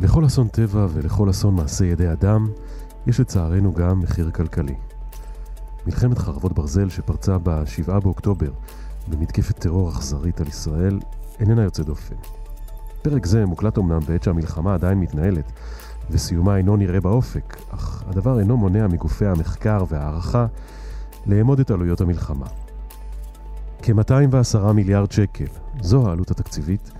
לכל אסון טבע ולכל אסון מעשה ידי אדם, יש לצערנו גם מחיר כלכלי. מלחמת חרבות ברזל שפרצה ב-7 באוקטובר במתקפת טרור אכזרית על ישראל איננה יוצא דופן. פרק זה מוקלט אמנם בעת שהמלחמה עדיין מתנהלת וסיומה אינו נראה באופק, אך הדבר אינו מונע מגופי המחקר והערכה לאמוד את עלויות המלחמה. כ-210 מיליארד שקל, זו העלות התקציבית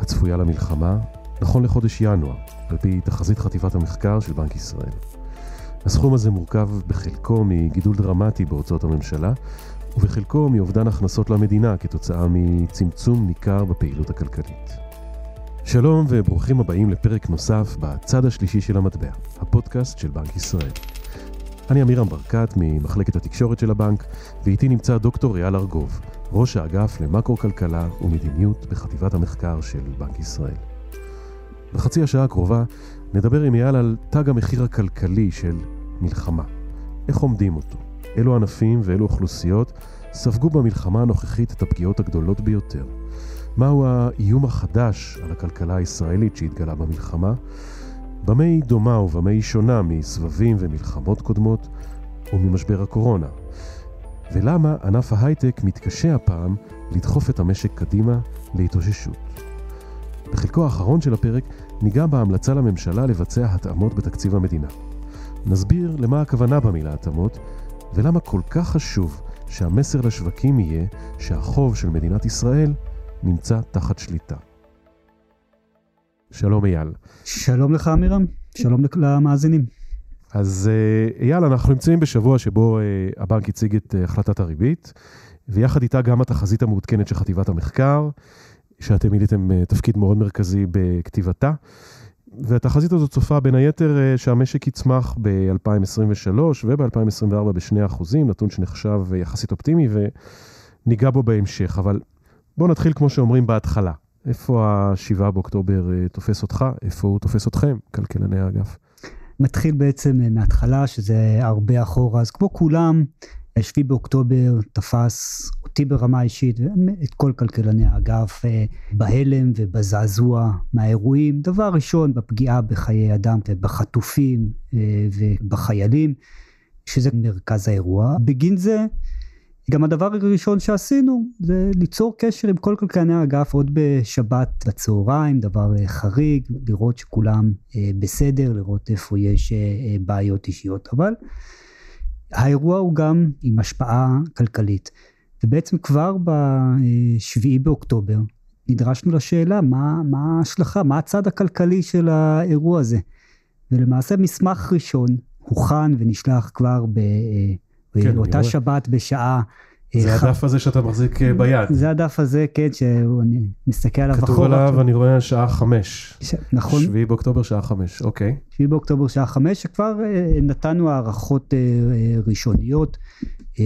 הצפויה למלחמה, נכון לחודש ינואר, על פי תחזית חטיבת המחקר של בנק ישראל. הסכום הזה מורכב בחלקו מגידול דרמטי בהוצאות הממשלה, ובחלקו מאובדן הכנסות למדינה כתוצאה מצמצום ניכר בפעילות הכלכלית. שלום וברוכים הבאים לפרק נוסף בצד השלישי של המטבע, הפודקאסט של בנק ישראל. אני אמירם ברקת ממחלקת התקשורת של הבנק, ואיתי נמצא דוקטור אייל ארגוב, ראש האגף למקרו-כלכלה ומדיניות בחטיבת המחקר של בנק ישראל. בחצי השעה הקרובה נדבר עם אייל על תג המחיר הכלכלי של מלחמה. איך עומדים אותו? אילו ענפים ואילו אוכלוסיות ספגו במלחמה הנוכחית את הפגיעות הגדולות ביותר? מהו האיום החדש על הכלכלה הישראלית שהתגלה במלחמה? במה היא דומה ובמה היא שונה מסבבים ומלחמות קודמות וממשבר הקורונה? ולמה ענף ההייטק מתקשה הפעם לדחוף את המשק קדימה להתאוששות? בחלקו האחרון של הפרק ניגע בהמלצה לממשלה לבצע התאמות בתקציב המדינה. נסביר למה הכוונה במילה התאמות, ולמה כל כך חשוב שהמסר לשווקים יהיה שהחוב של מדינת ישראל נמצא תחת שליטה. שלום אייל. שלום לך אמירם, שלום למאזינים. אז אה, אייל, אנחנו נמצאים בשבוע שבו אה, הבנק הציג את אה, החלטת הריבית, ויחד איתה גם התחזית המעודכנת של חטיבת המחקר, שאתם מילאתם תפקיד מאוד מרכזי בכתיבתה. והתחזית הזאת צופה בין היתר שהמשק יצמח ב-2023 וב-2024 בשני אחוזים, נתון שנחשב יחסית אופטימי וניגע בו בהמשך. אבל בואו נתחיל כמו שאומרים בהתחלה. איפה ה-7 באוקטובר תופס אותך? איפה הוא תופס אתכם, כלכלני האגף? מתחיל בעצם מההתחלה, שזה הרבה אחורה, אז כמו כולם, 7 באוקטובר תפס אותי ברמה אישית ואת כל כלכלני האגף אה, בהלם ובזעזוע מהאירועים. דבר ראשון, בפגיעה בחיי אדם ובחטופים אה, ובחיילים, שזה מרכז האירוע. בגין זה, גם הדבר הראשון שעשינו זה ליצור קשר עם כל כלכלני האגף עוד בשבת בצהריים, דבר אה, חריג, לראות שכולם בסדר, לראות איפה יש בעיות אישיות. אבל האירוע הוא גם עם השפעה כלכלית. ובעצם כבר בשביעי באוקטובר נדרשנו לשאלה מה, מה ההשלכה, מה הצד הכלכלי של האירוע הזה. ולמעשה מסמך ראשון הוכן ונשלח כבר באותה כן, שבת בשעה זה הדף הזה שאתה מחזיק אה, ביד. זה הדף הזה, כן, שאני מסתכל עליו אחורה. כתוב עליו, אני רואה שעה חמש. ש... נכון. שביעי באוקטובר שעה חמש, אוקיי. שביעי באוקטובר שעה חמש, שכבר אה, נתנו הערכות אה, ראשוניות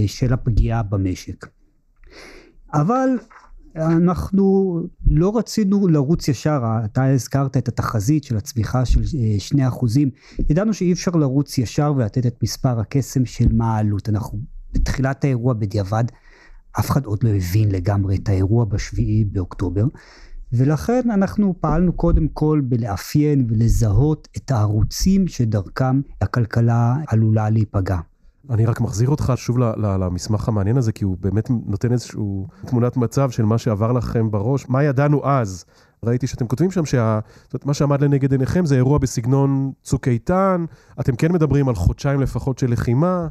של הפגיעה במשק. אבל אנחנו לא רצינו לרוץ ישר, אתה הזכרת את התחזית של הצמיחה של 2 אחוזים, ידענו שאי אפשר לרוץ ישר ולתת את מספר הקסם של מה העלות, אנחנו בתחילת האירוע בדיעבד, אף אחד עוד לא הבין לגמרי את האירוע בשביעי באוקטובר, ולכן אנחנו פעלנו קודם כל בלאפיין ולזהות את הערוצים שדרכם הכלכלה עלולה להיפגע. אני רק מחזיר אותך שוב למסמך המעניין הזה, כי הוא באמת נותן איזושהי תמונת מצב של מה שעבר לכם בראש. מה ידענו אז? ראיתי שאתם כותבים שם שמה שעמד לנגד עיניכם זה אירוע בסגנון צוק איתן, אתם כן מדברים על חודשיים לפחות של לחימה.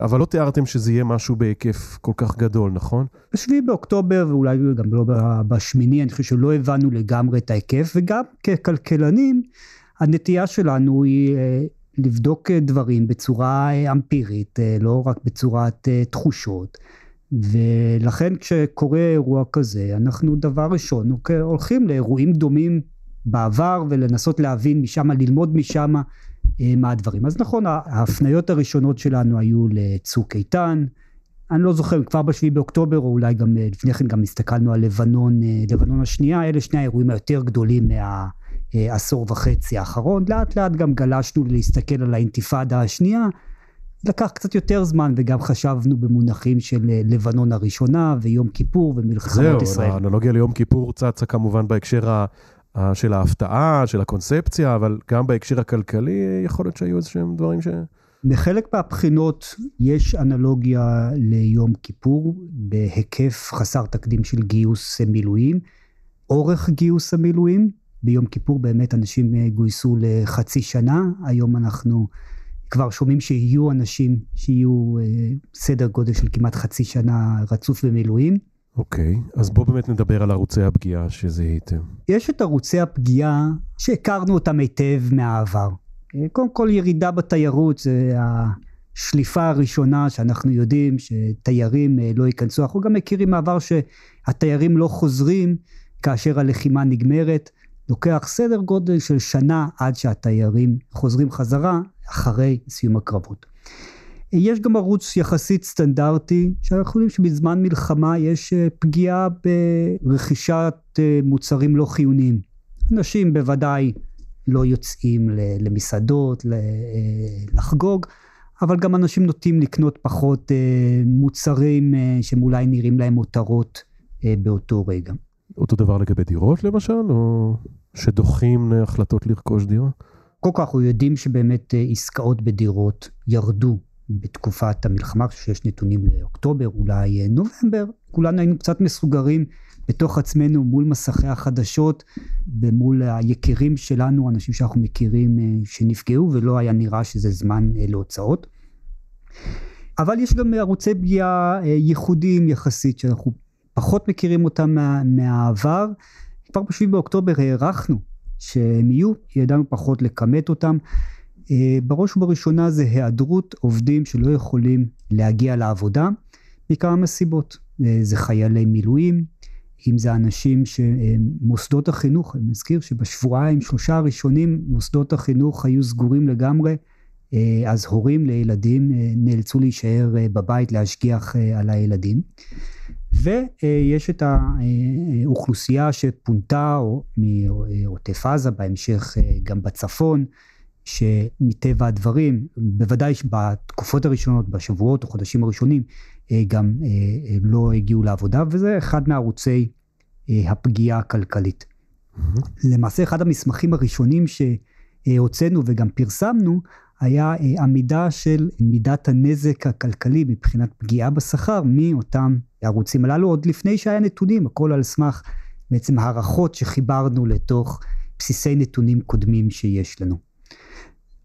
אבל לא תיארתם שזה יהיה משהו בהיקף כל כך גדול, נכון? בשביעי באוקטובר, ואולי גם לא בשמיני, אני חושב שלא הבנו לגמרי את ההיקף, וגם ככלכלנים, הנטייה שלנו היא אה, לבדוק דברים בצורה אה, אמפירית, אה, לא רק בצורת תחושות. ולכן כשקורה אירוע כזה, אנחנו דבר ראשון הולכים לאירועים דומים בעבר ולנסות להבין משם, ללמוד משם אה, מה הדברים. אז נכון, ההפניות הראשונות שלנו היו לצוק איתן, אני לא זוכר, כבר בשביעי באוקטובר, או אולי גם אה, לפני כן גם הסתכלנו על לבנון, אה, לבנון השנייה, אלה שני האירועים היותר גדולים מהעשור וחצי האחרון. לאט לאט גם גלשנו להסתכל על האינתיפאדה השנייה. לקח קצת יותר זמן וגם חשבנו במונחים של לבנון הראשונה ויום כיפור ומלחמות ישראל. זהו, האנלוגיה ליום כיפור צצה כמובן בהקשר של ההפתעה, של הקונספציה, אבל גם בהקשר הכלכלי יכול להיות שהיו איזשהם דברים ש... בחלק מהבחינות יש אנלוגיה ליום כיפור בהיקף חסר תקדים של גיוס מילואים. אורך גיוס המילואים, ביום כיפור באמת אנשים גויסו לחצי שנה, היום אנחנו כבר שומעים שיהיו אנשים שיהיו אה, סדר גודל של כמעט חצי שנה רצוף במילואים. אוקיי, okay, אז בואו באמת נדבר על ערוצי הפגיעה שזיהיתם. יש את ערוצי הפגיעה שהכרנו אותם היטב מהעבר. קודם כל ירידה בתיירות זה השליפה הראשונה שאנחנו יודעים שתיירים אה, לא ייכנסו. אנחנו גם מכירים מעבר שהתיירים לא חוזרים כאשר הלחימה נגמרת. לוקח סדר גודל של שנה עד שהתיירים חוזרים חזרה אחרי סיום הקרבות. יש גם ערוץ יחסית סטנדרטי, שאנחנו יודעים שבזמן מלחמה יש אה, פגיעה ברכישת אה, מוצרים לא חיוניים. אנשים בוודאי לא יוצאים למסעדות, אה, לחגוג, אבל גם אנשים נוטים לקנות פחות מוצרים שהם אולי נראים להם מותרות באותו רגע. אותו דבר לגבי דירות למשל, או שדוחים החלטות לרכוש דירה? קודם כל אנחנו יודעים שבאמת עסקאות בדירות ירדו בתקופת המלחמה, כשיש נתונים לאוקטובר, אולי אה, נובמבר, כולנו היינו קצת מסוגרים בתוך עצמנו מול מסכי החדשות ומול היקירים שלנו, אנשים שאנחנו מכירים אה, שנפגעו ולא היה נראה שזה זמן אה, להוצאות. אבל יש גם ערוצי פגיעה ייחודיים יחסית שאנחנו פחות מכירים אותם מה, מהעבר. כבר ב-7 באוקטובר הערכנו שהם יהיו, ידענו פחות לכמת אותם. אה, בראש ובראשונה זה היעדרות עובדים שלא יכולים להגיע לעבודה מכמה סיבות. אה, זה חיילי מילואים, אם זה אנשים שמוסדות החינוך, אני מזכיר שבשבועיים שלושה הראשונים מוסדות החינוך היו סגורים לגמרי, אה, אז הורים לילדים נאלצו להישאר בבית להשגיח על הילדים. ויש את האוכלוסייה שפונתה מעוטף עזה, בהמשך גם בצפון, שמטבע הדברים, בוודאי בתקופות הראשונות, בשבועות או חודשים הראשונים, אה, גם אה, אה, לא הגיעו לעבודה, וזה אחד מערוצי הפגיעה הכלכלית. Mm-hmm. למעשה אחד המסמכים הראשונים שהוצאנו וגם פרסמנו, היה עמידה של מידת הנזק הכלכלי מבחינת פגיעה בשכר מאותם הערוצים הללו, עוד לפני שהיה נתונים, הכל על סמך בעצם הערכות שחיברנו לתוך בסיסי נתונים קודמים שיש לנו.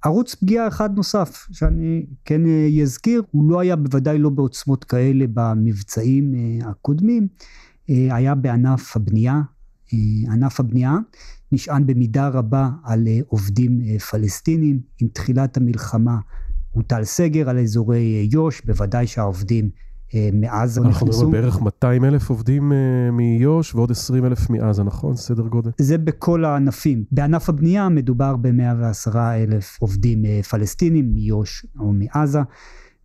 ערוץ פגיעה אחד נוסף שאני כן אה, אזכיר, הוא לא היה בוודאי לא בעוצמות כאלה במבצעים אה, הקודמים, אה, היה בענף הבנייה. ענף הבנייה נשען במידה רבה על עובדים פלסטינים. עם תחילת המלחמה הוטל סגר על אזורי יו"ש, בוודאי שהעובדים אה, מעזה נכנסו. אנחנו מדברים בערך 200 אלף עובדים אה, מיו"ש ועוד 20 אלף מעזה, נכון? סדר גודל. זה בכל הענפים. בענף הבנייה מדובר ב-110 אלף עובדים אה, פלסטינים מיו"ש או מעזה,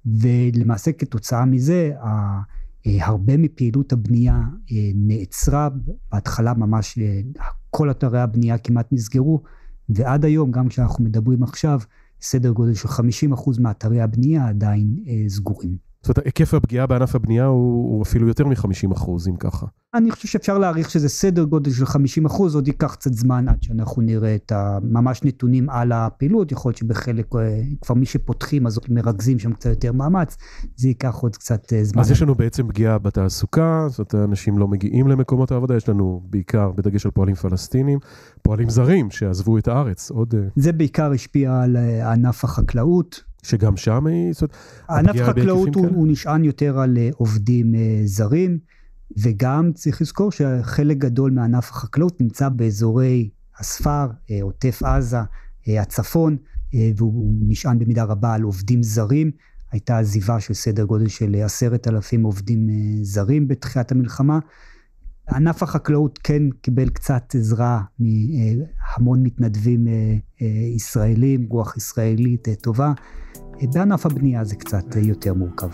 ולמעשה כתוצאה מזה, הרבה מפעילות הבנייה נעצרה, בהתחלה ממש כל אתרי הבנייה כמעט נסגרו, ועד היום, גם כשאנחנו מדברים עכשיו, סדר גודל של 50% מאתרי הבנייה עדיין סגורים. זאת אומרת, היקף הפגיעה בענף הבנייה הוא, הוא אפילו יותר מ-50 אחוז, אם ככה. אני חושב שאפשר להעריך שזה סדר גודל של 50 אחוז, עוד ייקח קצת זמן עד שאנחנו נראה את ממש נתונים על הפעילות, יכול להיות שבחלק, אה, כבר מי שפותחים אז מרכזים שם קצת יותר מאמץ, זה ייקח עוד קצת אה, זמן. אז יש לנו בעצם פגיעה בתעסוקה, זאת אומרת, אנשים לא מגיעים למקומות העבודה, יש לנו בעיקר, בדגש על פועלים פלסטינים, פועלים זרים שעזבו את הארץ, עוד... אה, זה בעיקר השפיע על ענף החקלאות. שגם שם היא... ענף חקלאות הוא, הוא נשען יותר על אה, עובדים אה, זרים, וגם צריך לזכור שחלק גדול מענף החקלאות נמצא באזורי הספר, אה, עוטף עזה, הצפון, והוא נשען במידה רבה על עובדים זרים. הייתה עזיבה של סדר גודל של עשרת אלפים עובדים זרים בתחילת המלחמה. ענף החקלאות כן קיבל קצת עזרה מהמון מתנדבים ישראלים, רוח ישראלית טובה. בענף הבנייה זה קצת יותר מורכב.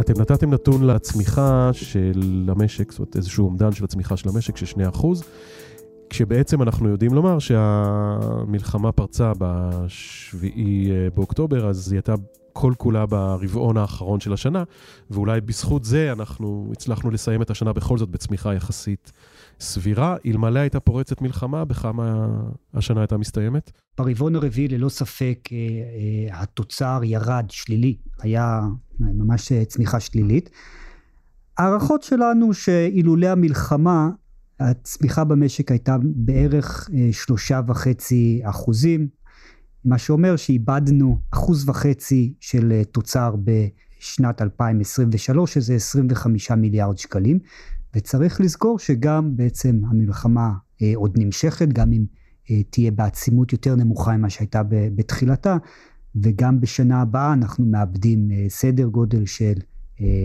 אתם נתתם נתון לצמיחה של המשק, זאת אומרת איזשהו אומדן של הצמיחה של המשק של 2%, כשבעצם אנחנו יודעים לומר שהמלחמה פרצה ב-7 באוקטובר, אז היא הייתה כל כולה ברבעון האחרון של השנה, ואולי בזכות זה אנחנו הצלחנו לסיים את השנה בכל זאת בצמיחה יחסית סבירה, אלמלא הייתה פורצת מלחמה, בכמה השנה הייתה מסתיימת? ברבעון הרביעי ללא ספק אה, אה, התוצר ירד שלילי, היה ממש צמיחה שלילית. הערכות שלנו שאילולא המלחמה הצמיחה במשק הייתה בערך שלושה וחצי אחוזים, מה שאומר שאיבדנו אחוז וחצי של תוצר בשנת 2023, שזה 25 מיליארד שקלים, וצריך לזכור שגם בעצם המלחמה אה, עוד נמשכת, גם אם אה, תהיה בעצימות יותר נמוכה ממה שהייתה בתחילתה, וגם בשנה הבאה אנחנו מאבדים אה, סדר גודל של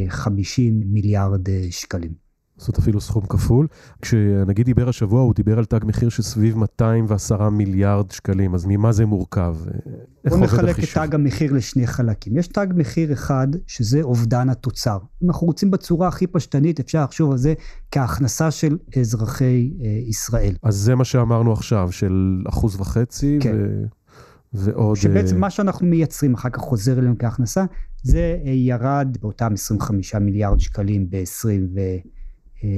50 מיליארד שקלים. זאת אפילו סכום כפול. כשנגיד דיבר השבוע, הוא דיבר על תג מחיר של סביב 210 מיליארד שקלים, אז ממה זה מורכב? בוא נחלק את תג המחיר לשני חלקים. יש תג מחיר אחד, שזה אובדן התוצר. אם אנחנו רוצים בצורה הכי פשטנית, אפשר לחשוב על זה כהכנסה של אזרחי אה, ישראל. אז זה מה שאמרנו עכשיו, של אחוז וחצי, כן. ו... ועוד... שבעצם מה שאנחנו מייצרים אחר כך חוזר אלינו כהכנסה, זה אה, ירד באותם 25 מיליארד שקלים ב-20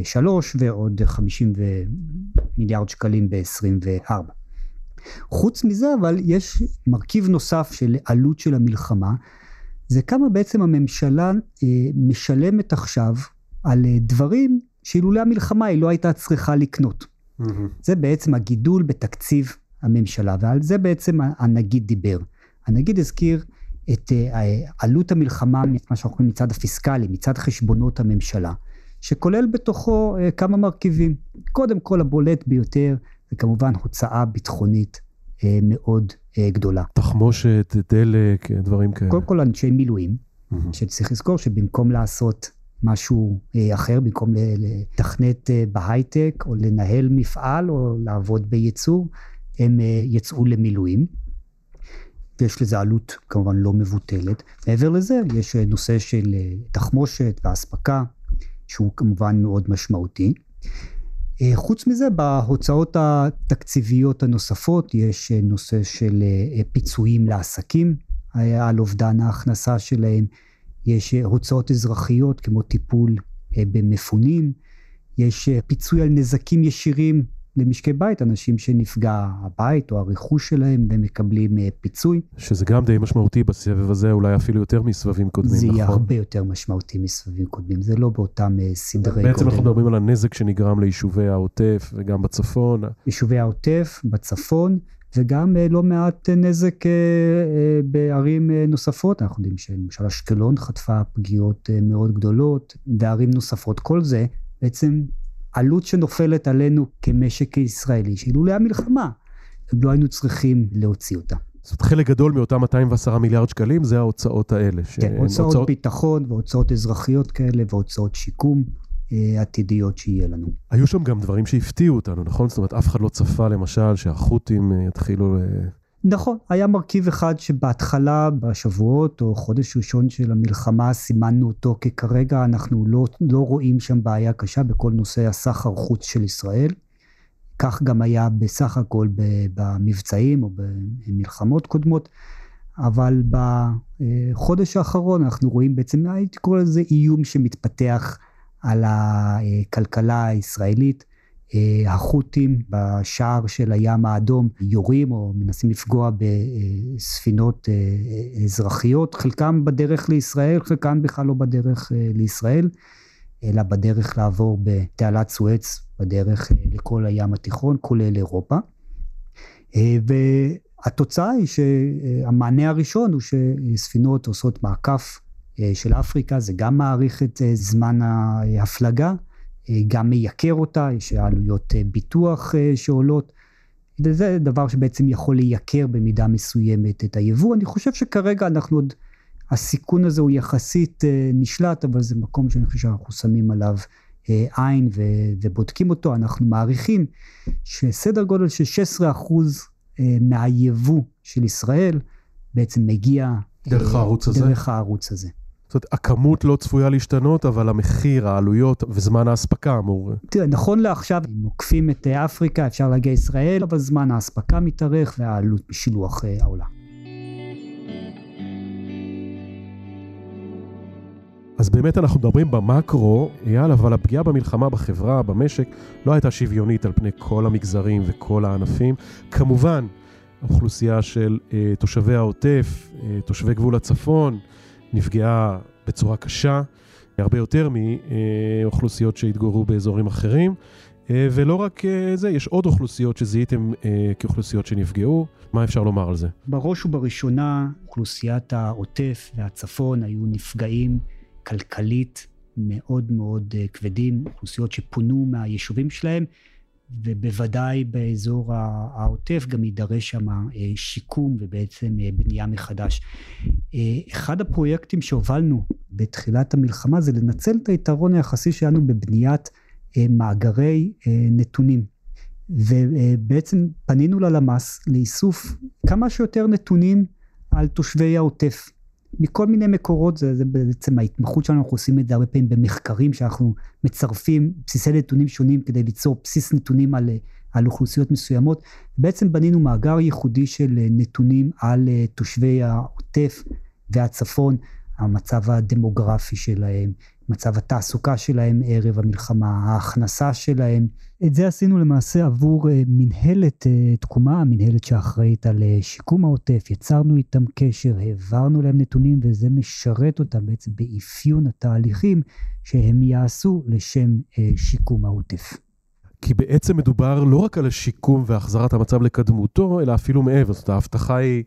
שלוש ועוד 50 מיליארד שקלים ב-24. חוץ מזה אבל יש מרכיב נוסף של עלות של המלחמה, זה כמה בעצם הממשלה אה, משלמת עכשיו על אה, דברים שאילולא המלחמה היא לא הייתה צריכה לקנות. Mm-hmm. זה בעצם הגידול בתקציב הממשלה, ועל זה בעצם הנגיד דיבר. הנגיד הזכיר את אה, עלות המלחמה, מה שאנחנו קוראים מצד הפיסקלי, מצד חשבונות הממשלה. שכולל בתוכו אה, כמה מרכיבים. קודם כל הבולט ביותר זה כמובן הוצאה ביטחונית אה, מאוד אה, גדולה. תחמושת, דלק, דברים כאלה. קודם כל אנשי מילואים, mm-hmm. שצריך לזכור שבמקום לעשות משהו אחר, במקום לתכנת בהייטק או לנהל מפעל או לעבוד בייצור, הם יצאו למילואים. ויש לזה עלות כמובן לא מבוטלת. מעבר לזה, יש נושא של תחמושת ואספקה שהוא כמובן מאוד משמעותי. אה, חוץ מזה, בהוצאות התקציביות הנוספות יש אה, נושא של אה, פיצויים לעסקים על אובדן ההכנסה שלהם, יש הוצאות אזרחיות כמו טיפול במפונים, יש פיצוי על נזקים ישירים למשקי בית, אנשים שנפגע הבית או הרכוש שלהם ומקבלים אה, פיצוי. שזה גם די משמעותי בסבב הזה, אולי אפילו יותר מסבבים קודמים, זה נכון? זה יהיה הרבה יותר משמעותי מסבבים קודמים, זה לא באותם אה, סדרי גודל. בעצם אנחנו מדברים על הנזק שנגרם ליישובי העוטף וגם בצפון. יישובי העוטף, בצפון. וגם אה, לא מעט נזק בערים נוספות, אנחנו יודעים שלמשל אשקלון חטפה פגיעות מאוד גדולות, וערים נוספות, כל זה בעצם עלות שנופלת עלינו כמשק ישראלי, שאילולא המלחמה, לא היינו צריכים להוציא אותה. זאת אומרת, חלק גדול מאותם 210 מיליארד שקלים זה ההוצאות האלה. ש... כן, הוצאות הוצאות ביטחון והוצאות אזרחיות כאלה והוצאות שיקום אה, עתידיות שיהיה לנו. היו שם גם דברים שהפתיעו אותנו, נכון? זאת אומרת, אף אחד לא צפה למשל שהחות'ים אה, יתחילו... נכון, היה מרכיב אחד שבהתחלה, בשבועות או חודש ראשון של המלחמה, סימנו אותו ככרגע אנחנו לא, לא רואים שם בעיה קשה בכל נושא הסחר חוץ של ישראל. כך גם היה בסך הכל במבצעים או במלחמות קודמות, אבל בחודש האחרון אנחנו רואים בעצם, הייתי קורא לזה איום שמתפתח על הכלכלה הישראלית. אה, החות'ים בשער של הים האדום יורים או מנסים לפגוע בספינות אה, אזרחיות, חלקם בדרך לישראל, חלקם בכלל לא בדרך אה, לישראל, אלא בדרך לעבור בתעלת סואץ, בדרך לכל הים התיכון, כולל אירופה. והתוצאה היא שהמענה הראשון הוא שספינות עושות מעקף של אפריקה, זה גם מאריך את זמן ההפלגה. אה, גם מייקר אותה, יש עלויות אה, ביטוח אה, שעולות. וזה דבר שבעצם יכול לייקר במידה מסוימת את היבוא. אני חושב שכרגע אנחנו עוד, הסיכון הזה הוא יחסית נשלט, אבל זה מקום שאני חושב שאנחנו שמים עליו עין ובודקים אותו. אנחנו מעריכים שסדר גודל של 16 אחוז מהיבוא של ישראל בעצם מגיע דרך הערוץ הזה. דרך הערוץ הזה. זאת אומרת, הכמות לא צפויה להשתנות, אבל המחיר, העלויות וזמן האספקה אמור... תראה, נכון לעכשיו, אם עוקפים את אה, אפריקה, אפשר להגיע לישראל, אבל זמן האספקה מתארך והעלות בשילוח אה, העולה. אז באמת אנחנו מדברים במקרו, אייל, אבל הפגיעה במלחמה בחברה, במשק, לא הייתה שוויונית על פני כל המגזרים וכל הענפים. כמובן, האוכלוסייה של אה, תושבי העוטף, אה, תושבי גבול הצפון, נפגעה בצורה קשה, הרבה יותר מאוכלוסיות שהתגוררו באזורים אחרים. אה, ולא רק אה, זה, יש עוד אוכלוסיות שזיהיתם אה, כאוכלוסיות שנפגעו. מה אפשר לומר על זה? בראש ובראשונה, אוכלוסיית העוטף והצפון היו נפגעים כלכלית מאוד מאוד כבדים, אוכלוסיות שפונו מהיישובים שלהם, ובוודאי באזור העוטף גם יידרש שם שיקום ובעצם בנייה מחדש. אחד הפרויקטים שהובלנו בתחילת המלחמה זה לנצל את היתרון היחסי שלנו בבניית אה, מאגרי אה, נתונים. ובעצם פנינו ללמ"ס לאיסוף כמה שיותר נתונים על תושבי העוטף. מכל מיני מקורות, זה, זה בעצם ההתמחות שלנו, אנחנו עושים את זה הרבה פעמים במחקרים שאנחנו מצרפים בסיסי נתונים שונים כדי ליצור בסיס נתונים על, על אוכלוסיות מסוימות. בעצם בנינו מאגר ייחודי של נתונים על אה, תושבי העוטף והצפון, המצב הדמוגרפי שלהם, מצב התעסוקה שלהם ערב המלחמה, ההכנסה שלהם. את זה עשינו למעשה עבור אה, מנהלת אה, תקומה, המנהלת שאחראית על אה, שיקום העוטף, יצרנו איתם קשר, העברנו להם נתונים וזה משרת אותם בעצם באפיון התהליכים שהם יעשו לשם שיקום העוטף. כי בעצם מדובר לא רק על השיקום והחזרת המצב לקדמותו, אלא אפילו מעבר. זאת ההבטחה היא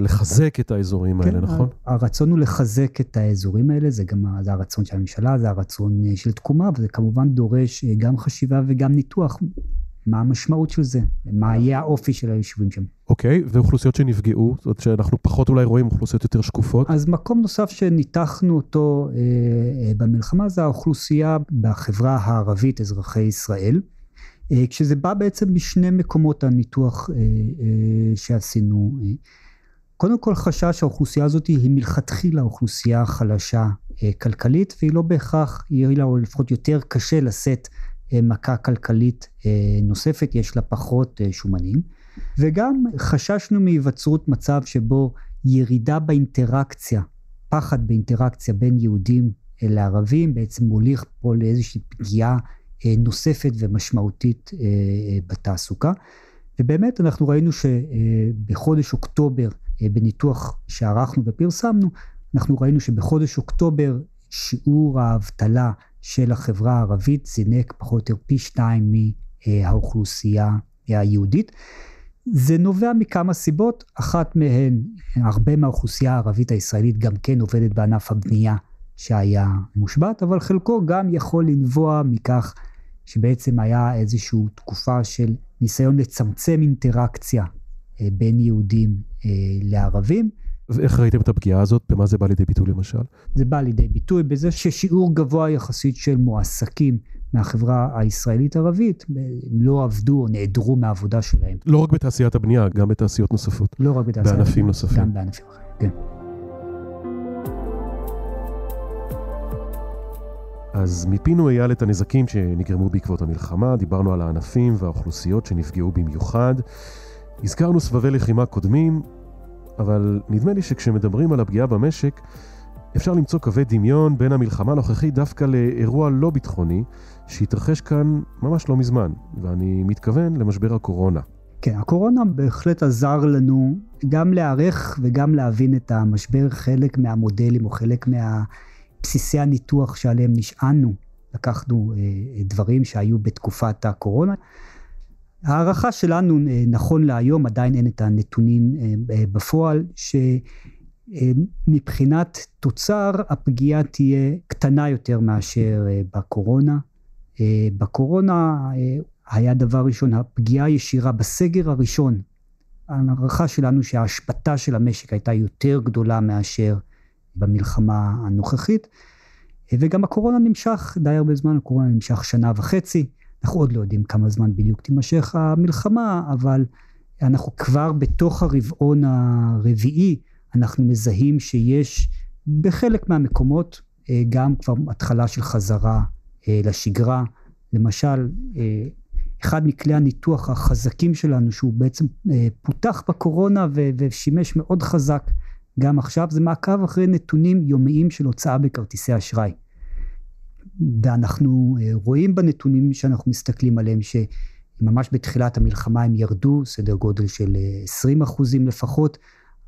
לחזק את האזורים כן, האלה, נכון? הרצון הוא לחזק את האזורים האלה, זה גם זה הרצון של הממשלה, זה הרצון אה, של תקומה, וזה כמובן דורש אה, גם חשיבה וגם ניתוח. מה המשמעות של זה? מה יהיה האופי של היישובים שם? אוקיי, okay, ואוכלוסיות שנפגעו, זאת אומרת שאנחנו פחות אולי רואים אוכלוסיות יותר שקופות. אז מקום נוסף שניתחנו אותו אה, אה, במלחמה זה האוכלוסייה בחברה הערבית, אזרחי ישראל. אה, כשזה בא בעצם משני מקומות הניתוח אה, אה, שעשינו. קודם כל חשש שהאוכלוסייה הזאת היא מלכתחילה אוכלוסייה חלשה אה, כלכלית והיא לא בהכרח, יהיה לה לפחות יותר קשה לשאת אה, מכה כלכלית אה, נוספת, יש לה פחות שומנים. וגם חששנו מהיווצרות מצב שבו ירידה באינטראקציה, פחד באינטראקציה בין יהודים לערבים בעצם מוליך פה לאיזושהי פגיעה נוספת ומשמעותית בתעסוקה. ובאמת אנחנו ראינו שבחודש אוקטובר בניתוח שערכנו ופרסמנו, אנחנו ראינו שבחודש אוקטובר שיעור האבטלה של החברה הערבית זינק פחות או יותר פי שתיים מהאוכלוסייה היהודית. זה נובע מכמה סיבות, אחת מהן, הרבה מהאוכלוסייה הערבית הישראלית גם כן עובדת בענף הבנייה שהיה מושבת, אבל חלקו גם יכול לנבוע מכך שבעצם היה איזושהי תקופה של ניסיון לצמצם אינטראקציה אה, בין יהודים אה, לערבים. ואיך ראיתם את הפגיעה הזאת? במה זה בא לידי ביטוי למשל? זה בא לידי ביטוי בזה ששיעור גבוה יחסית של מועסקים מהחברה הישראלית-ערבית לא עבדו או נעדרו מהעבודה שלהם. לא רק בתעשיית הבנייה, גם בתעשיות נוספות. לא רק בתעשיית הבנייה. בענפים נוספים. גם בענפים אחרים, כן. אז מיפינו אייל את הנזקים שנגרמו בעקבות המלחמה, דיברנו על הענפים והאוכלוסיות שנפגעו במיוחד. הזכרנו סבבי לחימה קודמים, אבל נדמה לי שכשמדברים על הפגיעה במשק, אפשר למצוא קווי דמיון בין המלחמה הנוכחית דווקא לאירוע לא ביטחוני שהתרחש כאן ממש לא מזמן, ואני מתכוון למשבר הקורונה. כן, הקורונה בהחלט עזר לנו גם להיערך וגם להבין את המשבר, חלק מהמודלים או חלק מבסיסי הניתוח שעליהם נשענו. לקחנו אה, דברים שהיו בתקופת הקורונה. ההערכה שלנו אה, נכון להיום, עדיין אין את הנתונים אה, אה, בפועל, שמבחינת תוצר הפגיעה תהיה קטנה יותר מאשר בקורונה. בקורונה היה דבר ראשון, הפגיעה הישירה בסגר הראשון, ההערכה שלנו שההשפתה של המשק הייתה יותר גדולה מאשר במלחמה הנוכחית, וגם הקורונה נמשך די הרבה זמן, הקורונה נמשך שנה וחצי. אנחנו עוד לא יודעים כמה זמן בדיוק תימשך המלחמה, אבל אנחנו כבר בתוך הרבעון הרביעי, אנחנו מזהים שיש בחלק מהמקומות אה, גם כבר התחלה של חזרה אה, לשגרה. למשל, אה, אחד מכלי הניתוח החזקים שלנו, שהוא בעצם פותח בקורונה ושימש מאוד חזק גם עכשיו, זה מעקב אחרי נתונים יומיים של הוצאה בכרטיסי אשראי. ואנחנו אה, רואים בנתונים שאנחנו מסתכלים עליהם שממש בתחילת המלחמה הם ירדו, סדר גודל של 20 אה, אחוזים לפחות,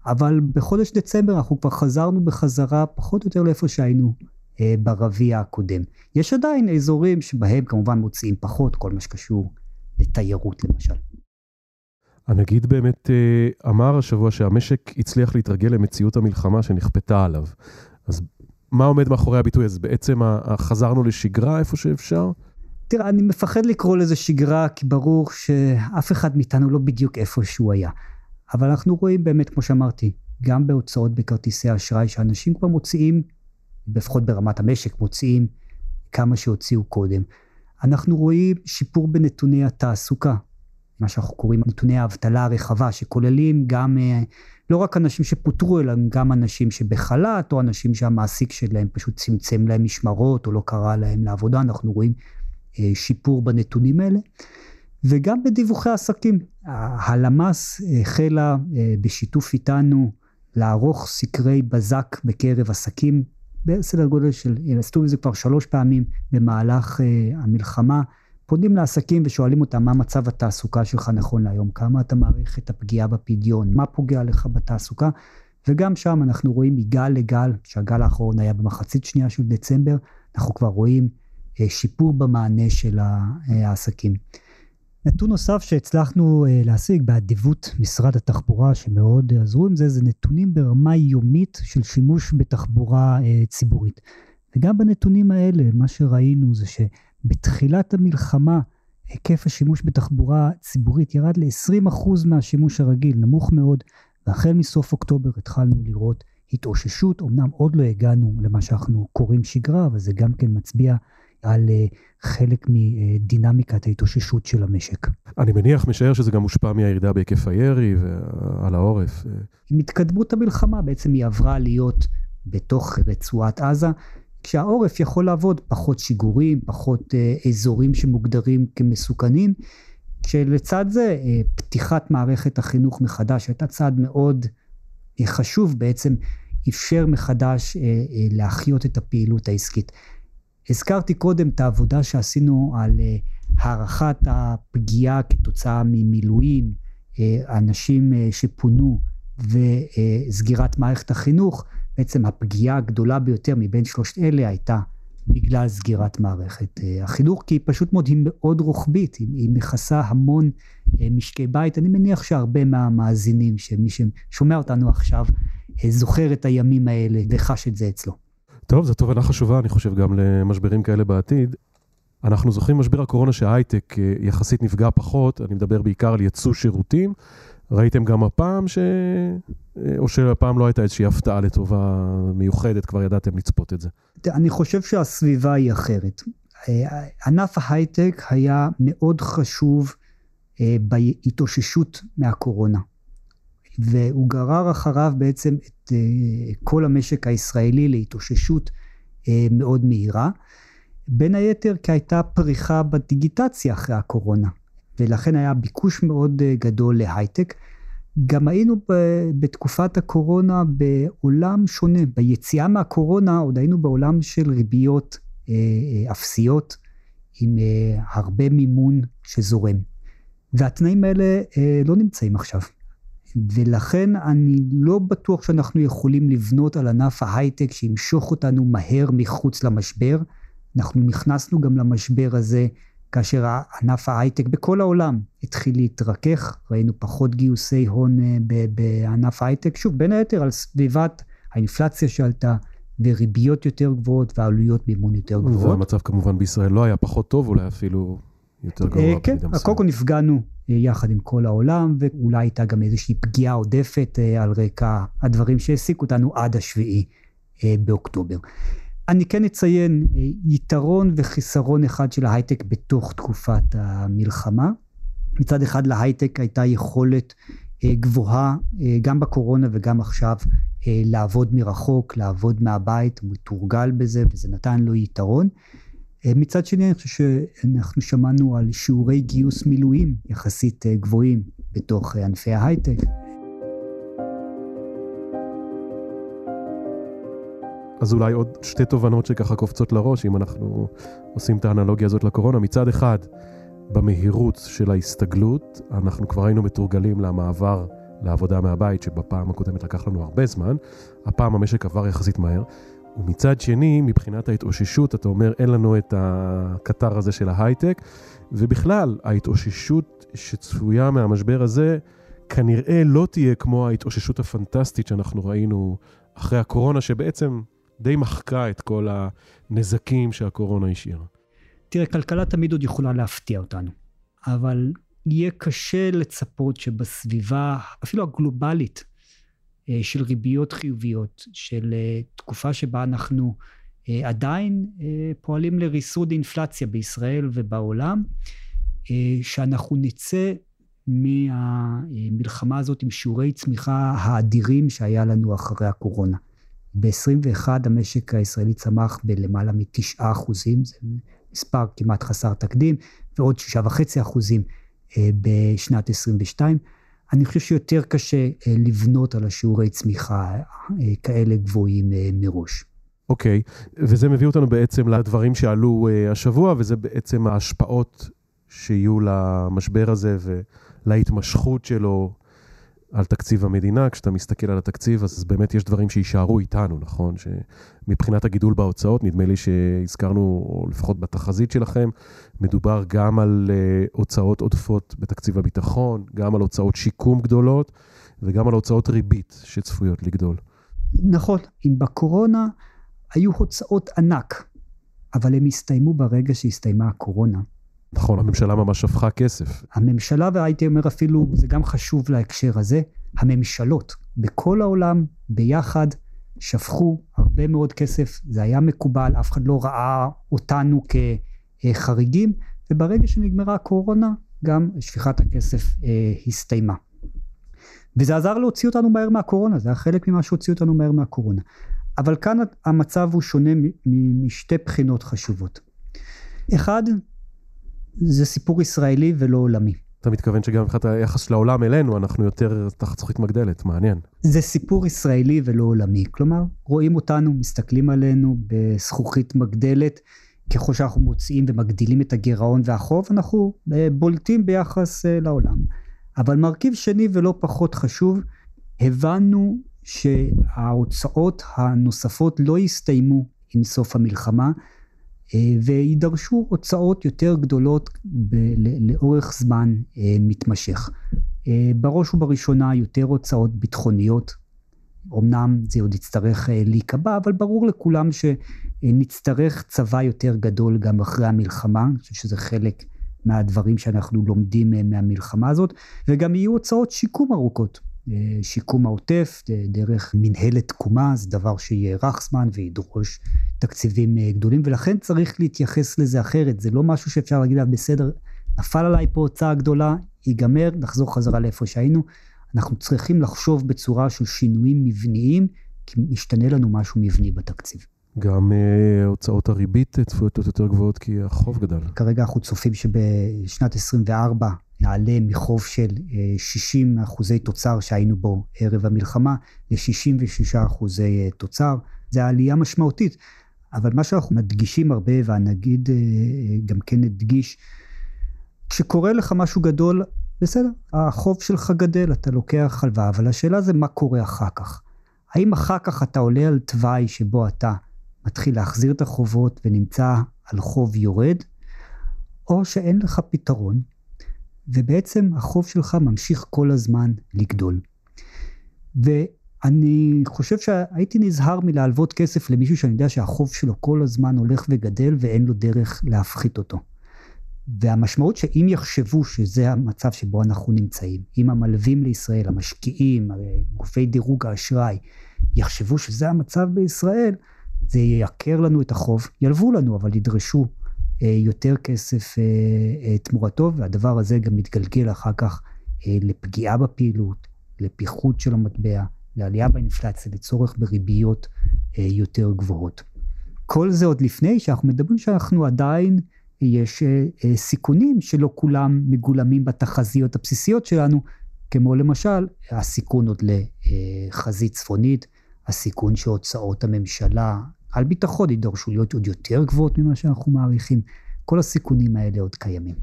אבל בחודש דצמבר אנחנו כבר חזרנו בחזרה פחות או יותר לאיפה שהיינו אה, ברביע הקודם. יש עדיין אזורים שבהם כמובן מוציאים פחות, כל מה שקשור לתיירות למשל. הנגיד באמת אמר השבוע שהמשק הצליח להתרגל למציאות המלחמה שנכפתה עליו. אז מה עומד מאחורי הביטוי הזה? בעצם חזרנו לשגרה איפה שאפשר? תראה, אני מפחד לקרוא לזה שגרה, כי ברור שאף אחד מאיתנו לא בדיוק איפה שהוא היה. אבל אנחנו רואים באמת, כמו שאמרתי, גם בהוצאות בכרטיסי אשראי, שאנשים כבר מוציאים, לפחות ברמת המשק, מוציאים כמה שהוציאו קודם. אנחנו רואים שיפור בנתוני התעסוקה, מה שאנחנו קוראים נתוני האבטלה הרחבה, שכוללים גם אה, לא רק אנשים שפוטרו, אלא גם אנשים שבחל"ת, או אנשים שהמעסיק שלהם פשוט צמצם להם משמרות, או לא קרא להם לעבודה, אנחנו רואים אה, שיפור בנתונים האלה. וגם בדיווחי עסקים. הלמ"ס החלה אה, בשיתוף איתנו לערוך סקרי בזק בקרב עסקים בסדר גודל של, עשו את זה כבר שלוש פעמים במהלך המלחמה. פונים לעסקים ושואלים אותם מה מצב התעסוקה שלך נכון להיום, כמה אתה מעריך את הפגיעה בפדיון, מה פוגע לך בתעסוקה, וגם שם אנחנו רואים מגל לגל, שהגל האחרון היה במחצית שנייה של דצמבר, אנחנו כבר רואים אה, שיפור במענה של אה, העסקים. נתון נוסף שהצלחנו אה, להשיג באדיבות משרד התחבורה שמאוד עזרו עם זה, זה נתונים ברמה יומית של שימוש בתחבורה ציבורית. וגם בנתונים האלה, מה שראינו זה ש... בתחילת המלחמה היקף השימוש בתחבורה ציבורית ירד ל-20% מהשימוש הרגיל, נמוך מאוד, והחל מסוף אוקטובר התחלנו לראות התאוששות, אמנם עוד לא הגענו למה שאנחנו קוראים שגרה, אבל זה גם כן מצביע על uh, חלק מדינמיקת ההתאוששות של המשק. אני מניח, משער שזה גם מושפע מהירידה בהיקף הירי ועל העורף. עם התקדמות המלחמה בעצם היא עברה להיות בתוך רצועת עזה, כשהעורף יכול לעבוד פחות שיגורים, פחות אה, אזורים שמוגדרים כמסוכנים, כשלצד זה אה, פתיחת מערכת החינוך מחדש הייתה צעד מאוד אה, חשוב בעצם אפשר מחדש אה, אה, להחיות את הפעילות העסקית. הזכרתי קודם את העבודה שעשינו על אה, הערכת הפגיעה כתוצאה ממילואים, אה, אנשים אה, שפונו וסגירת מערכת החינוך. בעצם הפגיעה הגדולה ביותר מבין שלושת אלה הייתה בגלל סגירת מערכת אה, החינוך, כי היא פשוט מאוד היא מאוד רוחבית, היא, היא מכסה המון אה, משקי בית. אני מניח שהרבה מהמאזינים, שמי ששומע אותנו עכשיו, אה, זוכר את הימים האלה וחש את זה אצלו. טוב, זו תובנה חשובה, אני חושב, גם למשברים כאלה בעתיד. אנחנו זוכרים משבר הקורונה שההייטק יחסית נפגע פחות, אני מדבר בעיקר על יצוא שירותים. ראיתם גם הפעם ש... או שהפעם לא הייתה איזושהי הפתעה לטובה מיוחדת, כבר ידעתם לצפות את זה? אני חושב שהסביבה היא אחרת. ענף ההייטק היה מאוד חשוב אה, בהתאוששות מהקורונה. והוא גרר אחריו בעצם את אה, כל המשק הישראלי להתאוששות אה, מאוד מהירה. בין היתר כי הייתה פריחה בדיגיטציה אחרי הקורונה. ולכן היה ביקוש מאוד אה, גדול להייטק. גם היינו בתקופת הקורונה בעולם שונה. ביציאה מהקורונה עוד היינו בעולם של ריביות אה, אה, אפסיות, עם הרבה מימון שזורם. והתנאים האלה לא נמצאים עכשיו. ולכן אני לא בטוח שאנחנו יכולים לבנות על ענף ההייטק שימשוך אותנו מהר מחוץ למשבר. אנחנו נכנסנו גם למשבר הזה כאשר ענף ההייטק בכל העולם התחיל להתרכך, ראינו פחות גיוסי הון אה, בענף ההייטק, שוב, בין היתר על סביבת האינפלציה שעלתה. וריביות יותר גבוהות ועלויות מימון יותר גבוהות. והמצב כמובן בישראל לא היה פחות טוב, אולי אפילו יותר אה, גרוע. כן, קודם כל נפגענו אה, יחד עם כל העולם, ואולי הייתה גם איזושהי פגיעה עודפת על רקע הדברים שהעסיקו אותנו עד השביעי באוקטובר. אני כן אציין אה, יתרון וחיסרון אחד של ההייטק בתוך תקופת המלחמה. מצד אחד להייטק הייתה יכולת אה, גבוהה אה, גם בקורונה וגם עכשיו לעבוד מרחוק, לעבוד מהבית, הוא מתורגל בזה וזה נתן לו יתרון. מצד שני אני חושב שאנחנו שמענו על שיעורי גיוס מילואים יחסית גבוהים בתוך ענפי ההייטק. אז אולי עוד שתי תובנות שככה קופצות לראש, אם אנחנו עושים את האנלוגיה הזאת לקורונה. מצד אחד, במהירות של ההסתגלות, אנחנו כבר היינו מתורגלים למעבר לעבודה מהבית, שבפעם הקודמת לקח לנו הרבה זמן, הפעם המשק עבר יחסית מהר. ומצד שני, מבחינת ההתאוששות, אתה אומר, אין לנו את הקטר הזה של ההייטק, ובכלל, ההתאוששות שצפויה מהמשבר הזה, כנראה לא תהיה כמו ההתאוששות הפנטסטית שאנחנו ראינו אחרי הקורונה, שבעצם די מחקה את כל הנזקים שהקורונה השאירה. תראה, כלכלה תמיד עוד יכולה להפתיע אותנו, אבל יהיה קשה לצפות שבסביבה, אפילו הגלובלית, אה, של ריביות חיוביות, של אה, תקופה שבה אנחנו אה, עדיין פועלים לריסוד אינפלציה בישראל ובעולם, שאנחנו נצא מהמלחמה הזאת עם שיעורי צמיחה האדירים שהיה לנו אחרי הקורונה. ב-21 המשק הישראלי צמח בלמעלה מ-9 אחוזים, זה מספר כמעט חסר תקדים, ועוד 6.5 אחוזים בשנת 22. אני חושב שיותר קשה אה, לבנות על השיעורי צמיחה אה, כאלה גבוהים אה, מראש. אוקיי, okay. וזה מביא אותנו בעצם לדברים שעלו השבוע, וזה בעצם ההשפעות שיהיו למשבר הזה ולהתמשכות שלו על תקציב המדינה. כשאתה מסתכל על התקציב, אז באמת יש דברים שיישארו איתנו, נכון? שמבחינת הגידול בהוצאות, נדמה לי שהזכרנו, או לפחות בתחזית שלכם, מדובר גם על uh, הוצאות עודפות בתקציב הביטחון, גם על הוצאות שיקום גדולות, וגם על הוצאות ריבית שצפויות לגדול. נכון, אם בקורונה היו הוצאות ענק, אבל הם הסתיימו ברגע שהסתיימה הקורונה. נכון, הממשלה ממש שפכה כסף. הממשלה, והייתי אומר אפילו, זה גם חשוב להקשר הזה, הממשלות בכל העולם ביחד שפכו הרבה מאוד כסף, זה היה מקובל, אף אחד לא ראה אותנו כחריגים, וברגע שנגמרה הקורונה, גם שפיכת הכסף אה, הסתיימה. וזה עזר להוציא אותנו מהר מהקורונה, זה היה חלק ממה שהוציא אותנו מהר מהקורונה. אבל כאן המצב הוא שונה משתי בחינות חשובות. אחד, זה סיפור ישראלי ולא עולמי. אתה מתכוון שגם מבחינת היחס לעולם אלינו, אנחנו יותר תחת זכוכית מגדלת, מעניין. זה סיפור ישראלי ולא עולמי. כלומר, רואים אותנו, מסתכלים עלינו בזכוכית מגדלת. ככל שאנחנו מוצאים ומגדילים את הגירעון והחוב, אנחנו אה, בולטים ביחס אה, לעולם. אבל מרכיב שני ולא פחות חשוב, הבנו שההוצאות הנוספות לא יסתיימו עם סוף המלחמה, ויידרשו הוצאות יותר גדולות ב- לאורך זמן אה, מתמשך. אה, בראש ובראשונה יותר הוצאות ביטחוניות, אמנם זה עוד יצטרך להיקבע, אבל ברור לכולם שנצטרך צבא יותר גדול גם אחרי המלחמה, אני חושב שזה חלק מהדברים שאנחנו לומדים מהמלחמה הזאת, וגם יהיו הוצאות שיקום ארוכות. שיקום העוטף דרך מנהלת תקומה, זה דבר שיארך זמן וידרוש תקציבים אה, גדולים, ולכן צריך להתייחס לזה אחרת, זה לא משהו שאפשר להגיד עליו בסדר, נפל עליי פה הוצאה גדולה, ייגמר, נחזור חזרה לאיפה שהיינו. אנחנו צריכים לחשוב בצורה של שינויים מבניים, כי משתנה לנו משהו מבני בתקציב. גם uh, הוצאות הריבית צפויות להיות יותר גבוהות כי החוב גדל. כרגע אנחנו צופים שבשנת 24 נעלה מחוב של 60 אה, אחוזי תוצר שהיינו בו ערב המלחמה ל-66 אחוזי תוצר. זו עלייה משמעותית. אבל מה שאנחנו מדגישים הרבה, והנגיד אה, גם כן הדגיש, כשקורה לך משהו גדול, בסדר, החוב שלך גדל, אתה לוקח הלוואה, אבל השאלה זה מה קורה אחר כך. האם אחר כך אתה עולה על תוואי שבו אתה מתחיל להחזיר את החובות ונמצא על חוב יורד, או שאין לך פתרון, ובעצם החוב שלך ממשיך כל הזמן לגדול. ו... אני חושב שהייתי נזהר מלהלוות כסף למישהו שאני יודע שהחוב שלו כל הזמן הולך וגדל ואין לו דרך להפחית אותו. והמשמעות שאם יחשבו שזה המצב שבו אנחנו נמצאים, אם המלווים לישראל, המשקיעים, גופי דירוג האשראי, יחשבו שזה המצב בישראל, זה ייקר לנו את החוב, ילוו לנו, אבל ידרשו יותר כסף אה, אה, תמורתו, והדבר הזה גם מתגלגל אחר כך אה, לפגיעה בפעילות, לפיחות של המטבע, לעלייה באינפלציה, לצורך בריביות אה, יותר גבוהות. כל זה עוד לפני שאנחנו מדברים שאנחנו עדיין, יש אה, אה, סיכונים שלא כולם מגולמים בתחזיות הבסיסיות שלנו, כמו למשל הסיכון עוד לחזית צפונית, הסיכון שהוצאות הממשלה על ביטחון יידרשו להיות עוד יותר גבוהות ממה שאנחנו מעריכים. כל הסיכונים האלה עוד קיימים.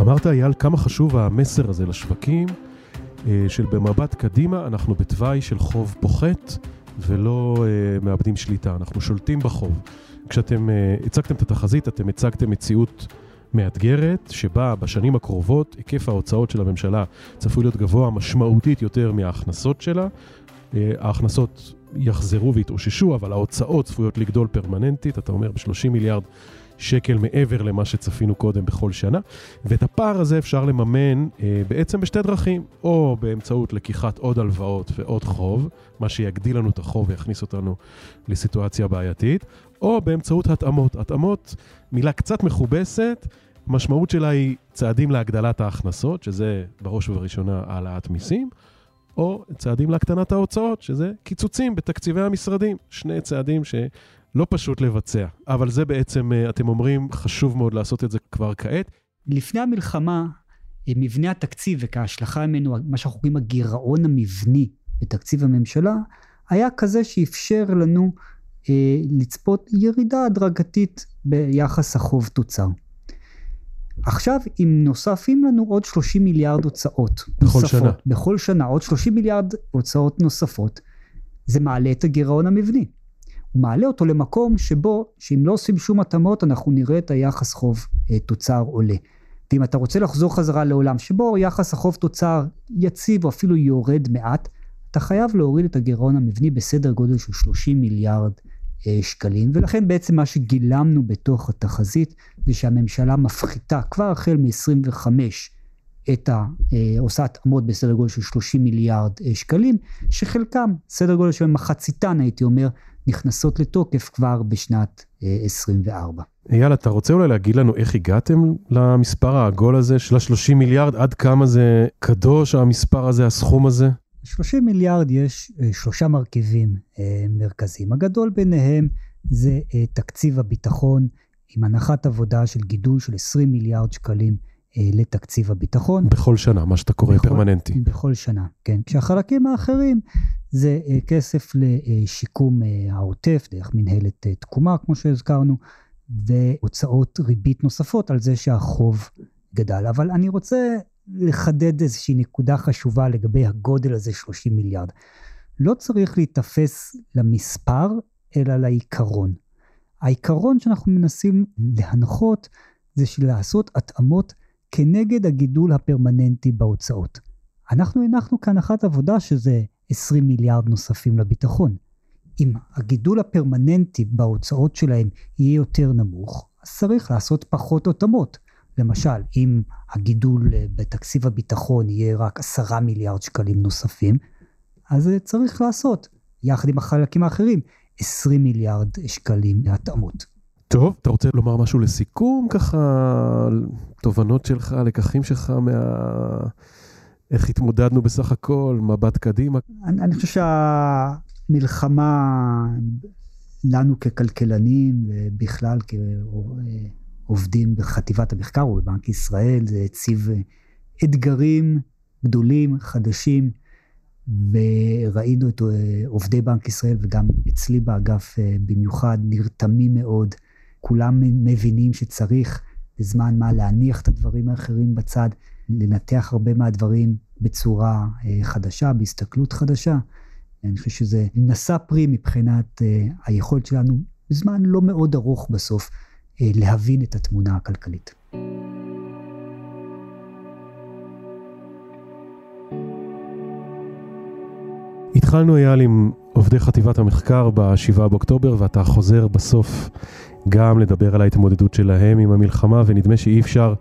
אמרת אייל כמה חשוב המסר הזה לשווקים, אה, של במבט קדימה אנחנו בתוואי של חוב פוחת ולא אה, מאבדים שליטה, אנחנו שולטים בחוב. כשאתם אה, הצגתם את התחזית, אתם הצגתם מציאות מאתגרת, שבה בשנים הקרובות היקף ההוצאות של הממשלה צפוי להיות גבוה משמעותית יותר מההכנסות שלה. ההכנסות יחזרו ויתאוששו, אבל ההוצאות צפויות לגדול פרמננטית, אתה אומר ב-30 מיליארד שקל מעבר למה שצפינו קודם בכל שנה, ואת הפער הזה אפשר לממן אה, בעצם בשתי דרכים, או באמצעות לקיחת עוד הלוואות ועוד חוב, מה שיגדיל לנו את החוב ויכניס אותנו לסיטואציה בעייתית, או באמצעות התאמות. התאמות, מילה קצת מכובסת, המשמעות שלה היא צעדים להגדלת ההכנסות, שזה בראש ובראשונה העלאת מיסים, או צעדים להקטנת ההוצאות, שזה קיצוצים בתקציבי המשרדים. שני צעדים ש... לא פשוט לבצע, אבל זה בעצם, אה, אתם אומרים, חשוב מאוד לעשות את זה כבר כעת. לפני המלחמה, אה, מבנה התקציב וכהשלכה ממנו, מה שאנחנו קוראים הגירעון המבני בתקציב הממשלה, היה כזה שאפשר לנו לצפות ירידה הדרגתית ביחס החוב תוצר. עכשיו אם נוספים לנו עוד 30 מיליארד הוצאות בכל נוספות, שנה. בכל שנה עוד 30 מיליארד הוצאות נוספות, זה מעלה את הגירעון המבני. הוא מעלה אותו למקום שבו, שאם לא עושים שום התאמות, אנחנו נראה את היחס חוב אה, תוצר עולה. ואם אתה רוצה לחזור חזרה לעולם שבו יחס החוב תוצר יציב או אפילו יורד מעט, אתה חייב להוריד את הגירעון המבני בסדר גודל של 30 מיליארד אה, שקלים, ולכן בעצם מה שגילמנו בתוך התחזית זה שהממשלה מפחיתה כבר החל מ-25 את ה... אה, עושה התאמות בסדר גודל של 30 מיליארד אה, שקלים, שחלקם, סדר גודל של מחציתן הייתי אומר, נכנסות לתוקף כבר בשנת 24. אה, אייל, אתה רוצה אולי להגיד לנו איך הגעתם למספר העגול הזה של ה-30 מיליארד? עד כמה זה קדוש המספר הזה, הסכום הזה? 30 מיליארד יש אה, שלושה מרכיבים אה, מרכזיים. הגדול ביניהם זה תקציב הביטחון עם הנחת עבודה של גידול של 20 מיליארד שקלים לתקציב הביטחון. בכל שנה, מה שאתה קורא בכל, פרמננטי. בכל שנה, כן. כשהחלקים האחרים זה אה, כסף לשיקום אה, העוטף דרך מנהלת אה, תקומה, כמו שהזכרנו, והוצאות ריבית נוספות על זה שהחוב גדל. אבל אני רוצה לחדד איזושהי נקודה חשובה לגבי הגודל הזה, 30 מיליארד. לא צריך להיתפס למספר, אלא לעיקרון. העיקרון שאנחנו מנסים להנחות זה של לעשות התאמות כנגד הגידול הפרמננטי בהוצאות. אנחנו הנחנו כהנחת עבודה שזה 20 מיליארד נוספים לביטחון. אם הגידול הפרמננטי בהוצאות שלהם יהיה יותר נמוך, אז צריך לעשות פחות התאמות. למשל, אם הגידול בתקציב הביטחון יהיה רק 10 מיליארד שקלים נוספים, אז צריך לעשות, יחד עם החלקים האחרים, 20 מיליארד שקלים להתאמות. טוב, אתה רוצה לומר משהו לסיכום, ככה, תובנות שלך, לקחים שלך מה... איך התמודדנו בסך הכל, מבט קדימה? אני, אני חושב שהמלחמה לנו ככלכלנים, ובכלל כעובדים בחטיבת המחקר או בבנק ישראל, זה הציב אתגרים גדולים, חדשים, וראינו את עובדי בנק ישראל, וגם אצלי באגף במיוחד, נרתמים מאוד. כולם מבינים שצריך בזמן מה להניח את הדברים האחרים בצד, לנתח הרבה מהדברים בצורה אה, חדשה, בהסתכלות חדשה. אני חושב שזה נשא פרי מבחינת אה, היכולת שלנו, בזמן לא מאוד ארוך בסוף, אה, להבין את התמונה הכלכלית. התחלנו אייל עם עובדי חטיבת המחקר ב-7 באוקטובר ואתה חוזר בסוף גם לדבר על ההתמודדות שלהם עם המלחמה ונדמה שאי אפשר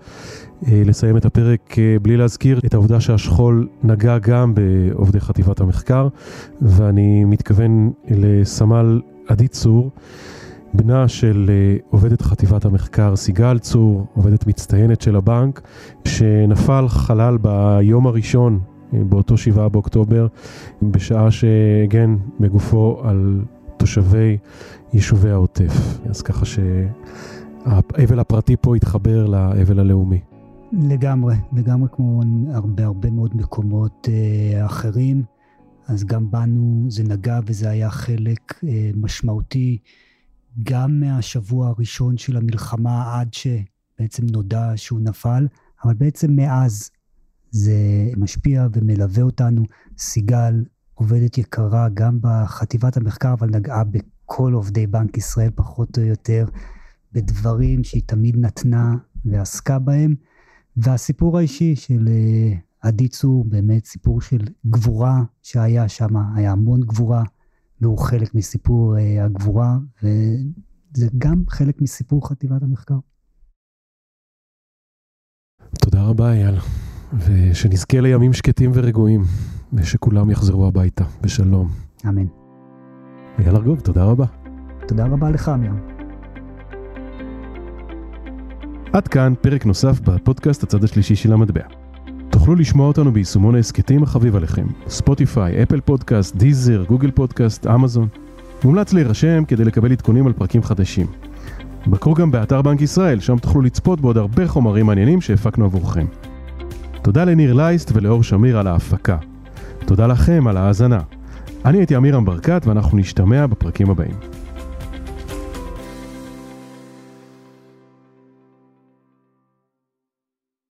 אה, לסיים את הפרק אה, בלי להזכיר את העובדה שהשכול נגע גם בעובדי חטיבת המחקר ואני מתכוון לסמל עדי צור בנה של אה, עובדת חטיבת המחקר סיגל צור, עובדת מצטיינת של הבנק, שנפל חלל ביום הראשון באותו שבעה באוקטובר, בשעה שהגן בגופו על תושבי יישובי העוטף. אז ככה שהאבל הפרטי פה התחבר לאבל הלאומי. לגמרי, לגמרי כמו הרבה הרבה מאוד מקומות אה, אחרים. אז גם בנו זה נגע וזה היה חלק אה, משמעותי גם מהשבוע הראשון של המלחמה עד שבעצם נודע שהוא נפל, אבל בעצם מאז זה משפיע ומלווה אותנו. סיגל עובדת יקרה גם בחטיבת המחקר, אבל נגעה בכל עובדי בנק ישראל פחות או יותר, בדברים שהיא תמיד נתנה ועסקה בהם. והסיפור האישי של אה, עדי צור, באמת סיפור של גבורה שהיה שם, היה המון גבורה, והוא חלק מסיפור אה, הגבורה, וזה גם חלק מסיפור חטיבת המחקר. תודה רבה אייל, ושנזכה לימים שקטים ורגועים, ושכולם יחזרו הביתה בשלום. אמן. אייל ארגוב, תודה רבה. תודה רבה לך, אמירם. עד כאן פרק נוסף בפודקאסט הצד השלישי של המטבע. תוכלו לשמוע אותנו ביישומון ההסכתים החביב עליכם, Spotify, Apple Podcast, Deezer, Google Podcast, Amazon. מומלץ להירשם כדי לקבל עדכונים על פרקים חדשים. בקרו גם באתר בנק ישראל, שם תוכלו לצפות בעוד הרבה חומרים מעניינים שהפקנו עבורכם. תודה לניר לייסט ולאור שמיר על ההפקה. תודה לכם על ההאזנה. אני הייתי אמירם ברקת ואנחנו נשתמע בפרקים הבאים.